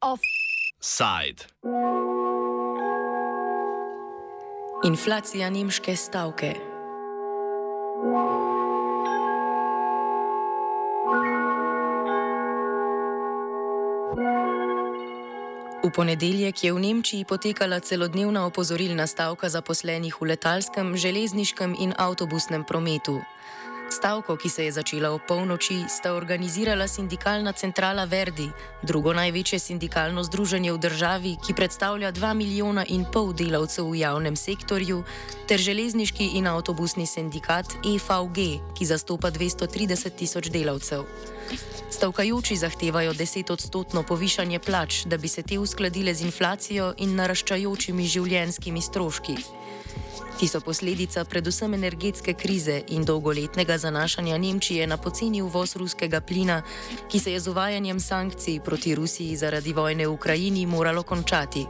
Offside. Inflacija nemške stavke. V ponedeljek je v Nemčiji potekala celodnevna opozorilna stavka zaposlenih v letalskem, železniškem in avtobusnem prometu. Stavko, ki se je začela ob polnoči, sta organizirala sindikalna centrala Verdi, drugo največje sindikalno združenje v državi, ki predstavlja 2 milijona in pol delavcev v javnem sektorju, ter železniški in avtobusni sindikat EVG, ki zastopa 230 tisoč delavcev. Stavkajoči zahtevajo 10 odstotno povišanje plač, da bi se te uskladile z inflacijo in naraščajočimi življenjskimi stroški. Ti so posledica predvsem energetske krize in dolgoletnega zanašanja Nemčije na poceni uvoz ruskega plina, ki se je z uvajanjem sankcij proti Rusiji zaradi vojne v Ukrajini moralo končati.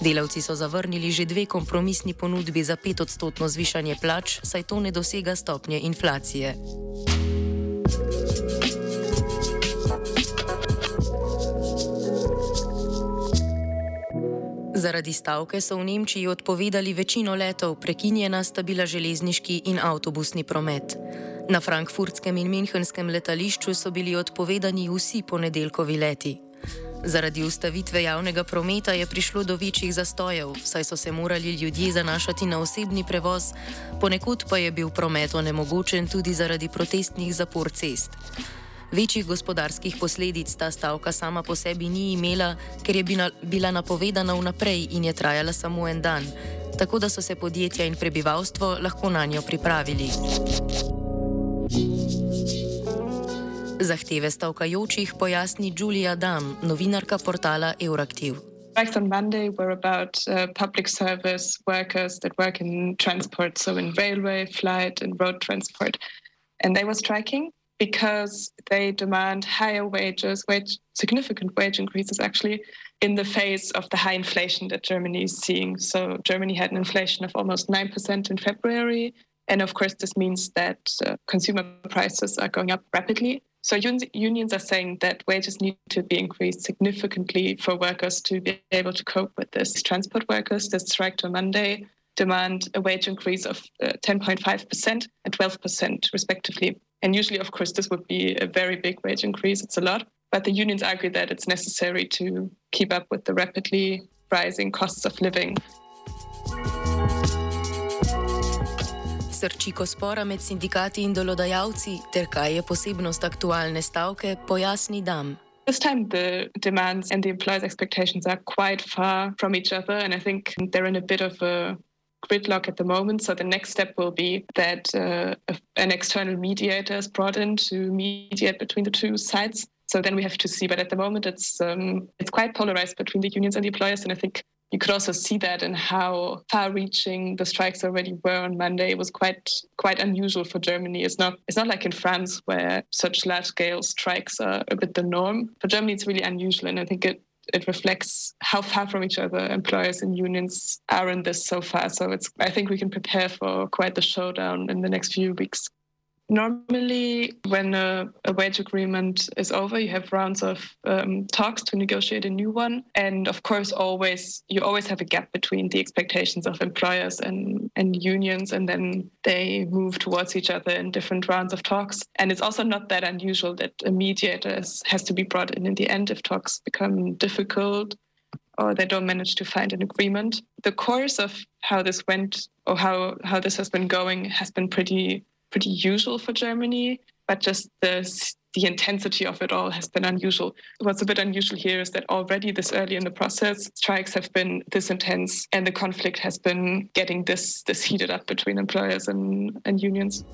Delavci so zavrnili že dve kompromisni ponudbi za pet odstotno zvišanje plač, saj to ne dosega stopnje inflacije. Zaradi stavke so v Nemčiji odpovedali večino letov, prekinjena sta bila železniški in avtobusni promet. Na frankfurtskem in minhenskem letališču so bili odpovedani vsi ponedeljkovi leti. Zaradi ustavitve javnega prometa je prišlo do večjih zastojev, saj so se morali ljudje zanašati na osebni prevoz, ponekod pa je bil promet onemogočen tudi zaradi protestnih zapor cest. Večjih gospodarskih posledic ta stavka sama po sebi ni imela, ker je bila napovedana vnaprej in je trajala samo en dan, tako da so se podjetja in prebivalstvo lahko na njo pripravili. Zahteve stavkajočih pojasni Julia Dam, novinarka portala Euraktiv. Strikes on Monday were about uh, public service workers that work in transport, so in railway, flight, and road transport. And they were striking because they demand higher wages, wage, significant wage increases actually, in the face of the high inflation that Germany is seeing. So Germany had an inflation of almost 9% in February. And of course, this means that uh, consumer prices are going up rapidly. So un- unions are saying that wages need to be increased significantly for workers to be able to cope with this. Transport workers that striked on Monday demand a wage increase of uh, 10.5% and 12%, respectively. And usually, of course, this would be a very big wage increase. It's a lot. But the unions argue that it's necessary to keep up with the rapidly rising costs of living. Srčiko spora med sindikati in delodajalci, ter kaj je posebnost aktualne stavke, pojasni Dam. This time, the demands and the employers' expectations are quite far from each other, and I think they're in a bit of a gridlock at the moment. So the next step will be that uh, an external mediator is brought in to mediate between the two sides. So then we have to see. But at the moment, it's um, it's quite polarized between the unions and the employers, and I think you could also see that in how far-reaching the strikes already were on Monday. It was quite quite unusual for Germany. It's not it's not like in France where such large-scale strikes are a bit the norm. For Germany, it's really unusual, and I think it it reflects how far from each other employers and unions are in this so far. So it's I think we can prepare for quite the showdown in the next few weeks. Normally, when a, a, wage agreement is over, you have rounds of um, talks to negotiate a new one. And of course, always you always have a gap between the expectations of employers and, and unions, and then they move towards each other in different rounds of talks. And it's also not that unusual that a mediator has to be brought in in the end if talks become difficult or they don't manage to find an agreement. The course of how this went or how, how this has been going has been pretty pretty usual for Germany, but just the the intensity of it all has been unusual. What's a bit unusual here is that already this early in the process, strikes have been this intense, and the conflict has been getting this this heated up between employers and, and unions.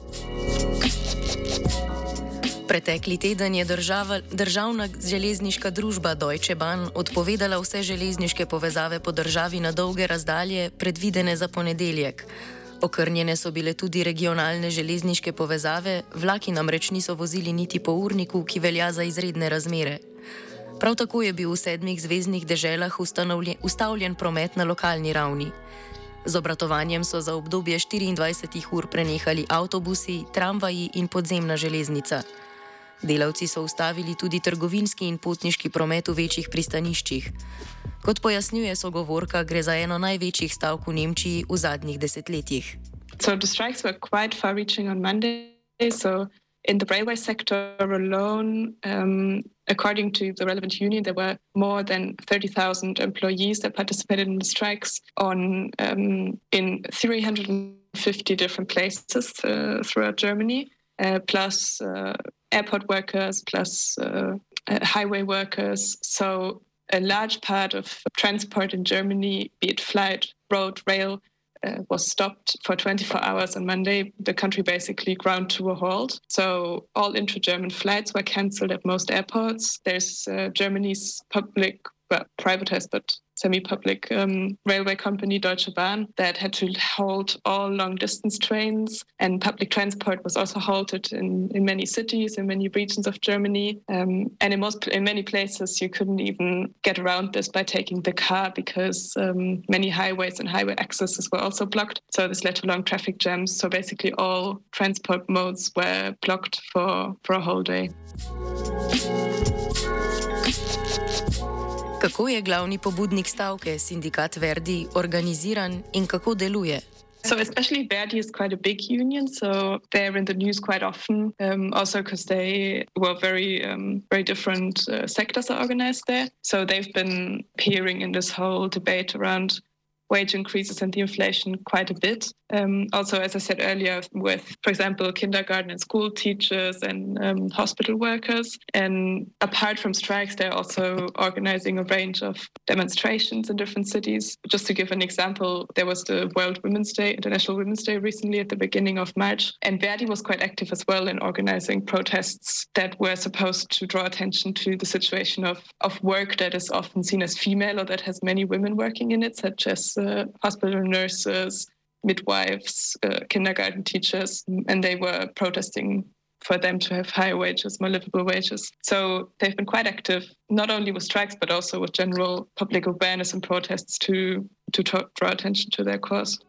Pretekli teden je država, državna železniška družba Deutsche Bahn odpovedala vse železniške povezave po državi na dolge razdalje, predvidene za ponedeljek. Okrnjene so bile tudi regionalne železniške povezave, vlaki namreč niso vozili niti po urniku, ki velja za izredne razmere. Prav tako je bil v sedmih zvezdnih deželah ustavljen promet na lokalni ravni. Z obratovanjem so za obdobje 24 ur prenehali avtobusi, tramvaji in podzemna železnica. Delavci so ustavili tudi trgovinski in potniški promet v večjih pristaniščih. Kot pojasnjuje sogovorka, gre za eno največjih stavk v Nemčiji v zadnjih desetletjih. So the strikes were quite far reaching on Monday. So in the railway sector alone, um, according to the relevant union, there were more than 30,000 employees that participated in the strikes on um, in 350 different places uh, throughout Germany, plus uh, airport workers, plus uh, uh, highway workers. So a large part of transport in Germany, be it flight, road, rail, uh, was stopped for 24 hours on Monday. The country basically ground to a halt. So all intra-German flights were cancelled at most airports. There's uh, Germany's public, well, privatized, but semi-public um, railway company Deutsche Bahn that had to halt all long-distance trains, and public transport was also halted in, in many cities in many regions of Germany. Um, and in most in many places, you couldn't even get around this by taking the car because um, many highways and highway accesses were also blocked. So this led to long traffic jams. So basically, all transport modes were blocked for for a whole day. Kako je glavni pobudnik stavke, sindikat Verdi, organiziran in kako deluje? So, especially Verdi is quite a big union, so they're in the news quite often. Um, also, because they were very, um, very different uh, sectors are organized there. So they've been appearing in this whole debate around wage increases and the inflation quite a bit. Um, also, as I said earlier, with, for example, kindergarten and school teachers and um, hospital workers. And apart from strikes, they're also organizing a range of demonstrations in different cities. Just to give an example, there was the World Women's Day, International Women's Day recently at the beginning of March. And Verdi was quite active as well in organizing protests that were supposed to draw attention to the situation of, of work that is often seen as female or that has many women working in it, such as hospital nurses, midwives, uh, kindergarten teachers, and they were protesting for them to have higher wages, more livable wages. So they've been quite active, not only with strikes, but also with general public awareness and protests to, to draw attention to their cause.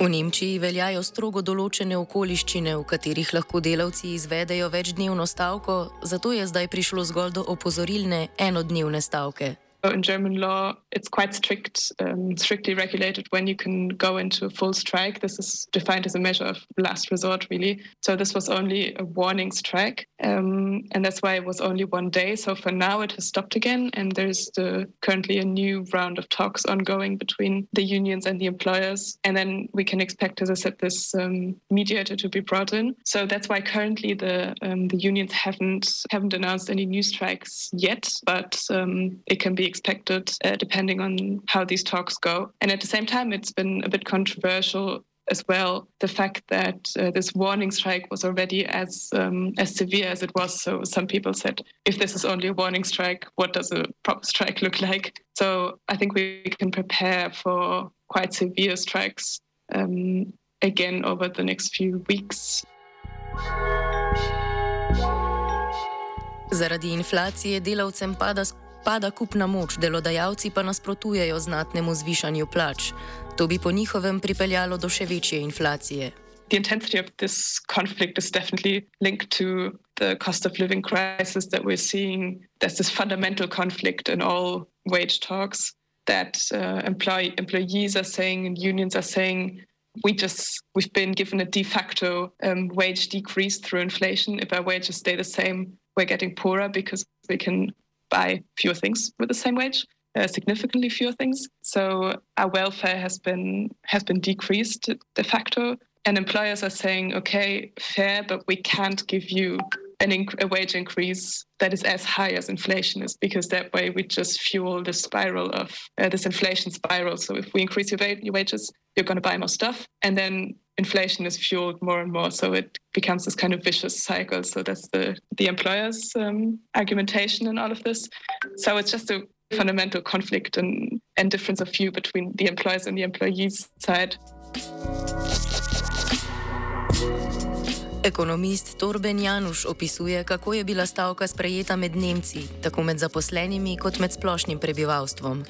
V Nemčiji veljajo strogo določene okoliščine, v katerih lahko delavci izvedejo večdnevno stavko, zato je zdaj prišlo zgolj do opozorilne enodnevne stavke. in German law, it's quite strict, um, strictly regulated when you can go into a full strike. This is defined as a measure of last resort, really. So this was only a warning strike, um, and that's why it was only one day. So for now, it has stopped again, and there's the, currently a new round of talks ongoing between the unions and the employers. And then we can expect, as I said, this um, mediator to be brought in. So that's why currently the um, the unions haven't haven't announced any new strikes yet, but um, it can be expected uh, depending on how these talks go. And at the same time, it's been a bit controversial as well the fact that uh, this warning strike was already as um, as severe as it was. So some people said, if this is only a warning strike, what does a proper strike look like? So I think we can prepare for quite severe strikes um, again over the next few weeks. Zaradi inflacije delavcem pada pada kupna moč, delodajalci pa nasprotujejo znatnemu zvišanju plač. To bi po njihovem pripeljalo do še večje inflacije. The intensity of this conflict is definitely linked to the cost of living crisis that we're seeing. There's this fundamental conflict in all wage talks that uh, employee, employees are saying and unions are saying we just we've been given a de facto um, wage decrease through inflation. If our wages stay the same, we're getting poorer because we can buy fewer things with the same wage, uh, significantly fewer things. So our welfare has been has been decreased de facto, and employers are saying, okay, fair, but we can't give you an inc- a wage increase that is as high as inflation is, because that way we just fuel the spiral of uh, this inflation spiral. So if we increase your, wa- your wages, you're going to buy more stuff, and then inflation is fueled more and more. So it becomes this kind of vicious cycle. So that's the the employer's um, argumentation in all of this. So it's just a fundamental conflict and, and difference of view between the employers and the employees side. Ekonomist Torben Januš opisuje, kako je bila stavka sprejeta med Nemci, tako med zaposlenimi kot med splošnim prebivalstvom.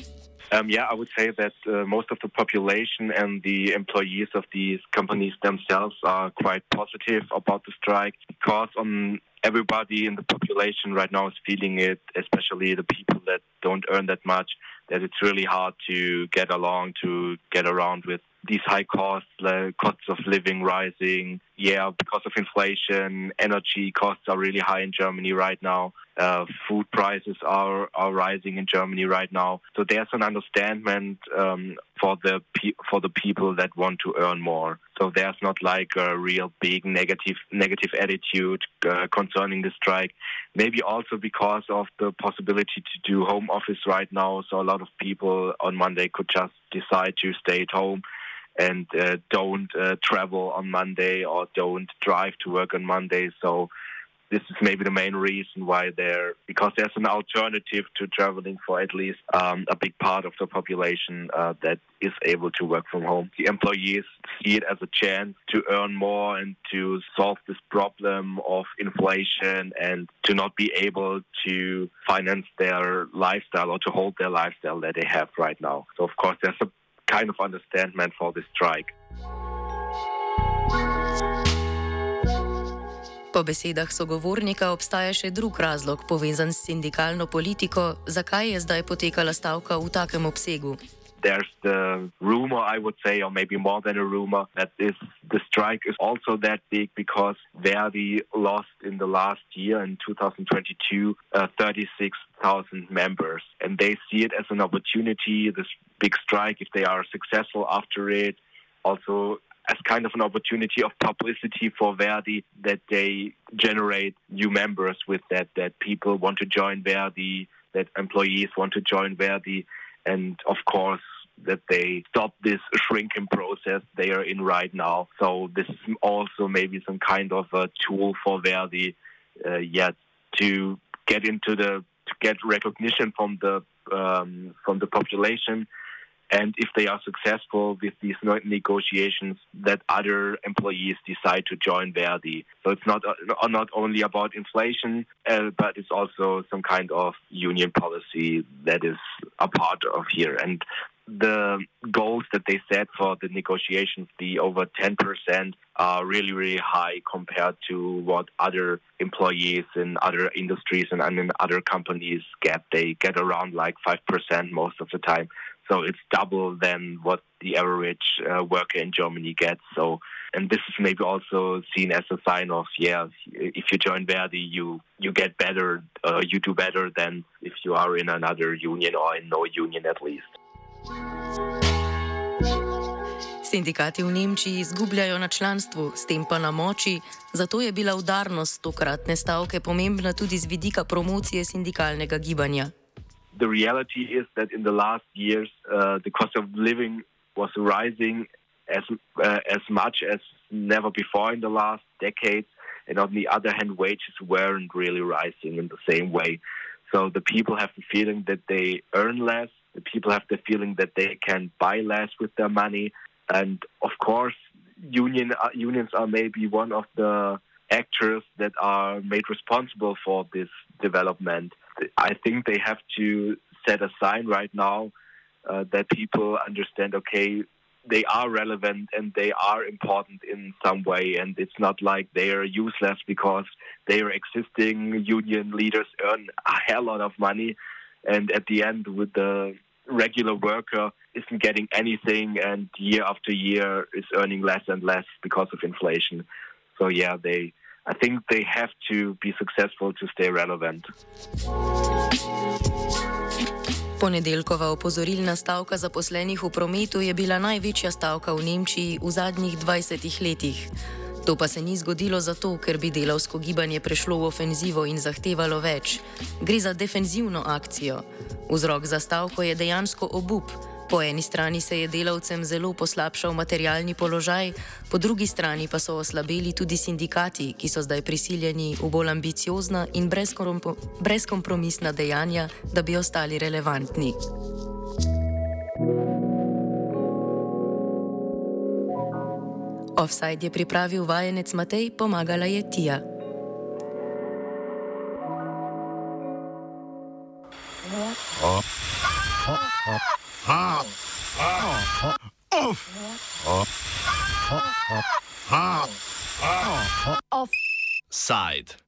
Um, yeah, I would say that uh, most of the population and the employees of these companies themselves are quite positive about the strike because on everybody in the population right now is feeling it, especially the people that don't earn that much, that it's really hard to get along, to get around with these high costs, uh, costs of living rising. Yeah, because of inflation, energy costs are really high in Germany right now. Uh, food prices are, are rising in Germany right now. So there's an understanding um, for the pe- for the people that want to earn more. So there's not like a real big negative negative attitude uh, concerning the strike. Maybe also because of the possibility to do home office right now. So a lot of people on Monday could just decide to stay at home and uh, don't uh, travel on Monday or don't drive to work on Monday. So this is maybe the main reason why there, because there's an alternative to traveling for at least um, a big part of the population uh, that is able to work from home. The employees see it as a chance to earn more and to solve this problem of inflation and to not be able to finance their lifestyle or to hold their lifestyle that they have right now. So, of course, there's a kind of understanding for the strike. Po besedah sogovornika obstaja še drug razlog povezan s sindikalno politiko, zakaj je zdaj potekala stavka v takem obsegu. There's the rumor, I would say, or maybe more than a rumor, that this, the strike is also that big because Verdi lost in the last year, in 2022, uh, 36,000 members. And they see it as an opportunity, this big strike, if they are successful after it, also as kind of an opportunity of publicity for Verdi that they generate new members with that, that people want to join Verdi, that employees want to join Verdi, and of course, that they stop this shrinking process they are in right now. So this is also maybe some kind of a tool for Verdi, uh, to get into the to get recognition from the um, from the population and if they are successful with these negotiations, that other employees decide to join Verdi. So it's not uh, not only about inflation, uh, but it's also some kind of union policy that is a part of here. And the goals that they set for the negotiations, the over 10%, are really, really high compared to what other employees in other industries and in other companies get. They get around like 5% most of the time. So it's double than what the average uh, worker in Germany gets. So, and this is maybe also seen as a sign of, yeah, if you join Verdi, you you get better, uh, you do better than if you are in another union or in no union at least. Sindikati v Nemčiji izgubljajo na članstvu, s tem pa na moči, zato je bila udarnost tokratne stavke pomembna tudi z vidika promocije sindikalnega gibanja. the reality is that in the last years, uh, the cost of living was rising as uh, as much as never before in the last decades, and on the other hand, wages weren't really rising in the same way. So the people have the feeling that they earn less. People have the feeling that they can buy less with their money, and of course, union uh, unions are maybe one of the actors that are made responsible for this development. I think they have to set a sign right now uh, that people understand. Okay, they are relevant and they are important in some way, and it's not like they are useless because their existing union leaders earn a hell lot of money, and at the end, with the regular worker isn't getting anything, and year after year is earning less and less because of inflation. So yeah, they I think they have to be successful to stay relevant. Ponedeljkova opozorilna stavka zaposlenih v prometu je bila največja stavka v Nemčiji v zadnjih 20 letih. To pa se ni zgodilo zato, ker bi delavsko gibanje prešlo v ofenzivo in zahtevalo več. Gre za defenzivno akcijo. Vzrok za stavko je dejansko obup. Po eni strani se je delavcem zelo poslabšal materialni položaj, po drugi strani pa so oslabeli tudi sindikati, ki so zdaj prisiljeni v bolj ambiciozna in brezkompromisna dejanja, da bi ostali relevantni. Offside je pripravil vajenec Matej, pomagala je Tija.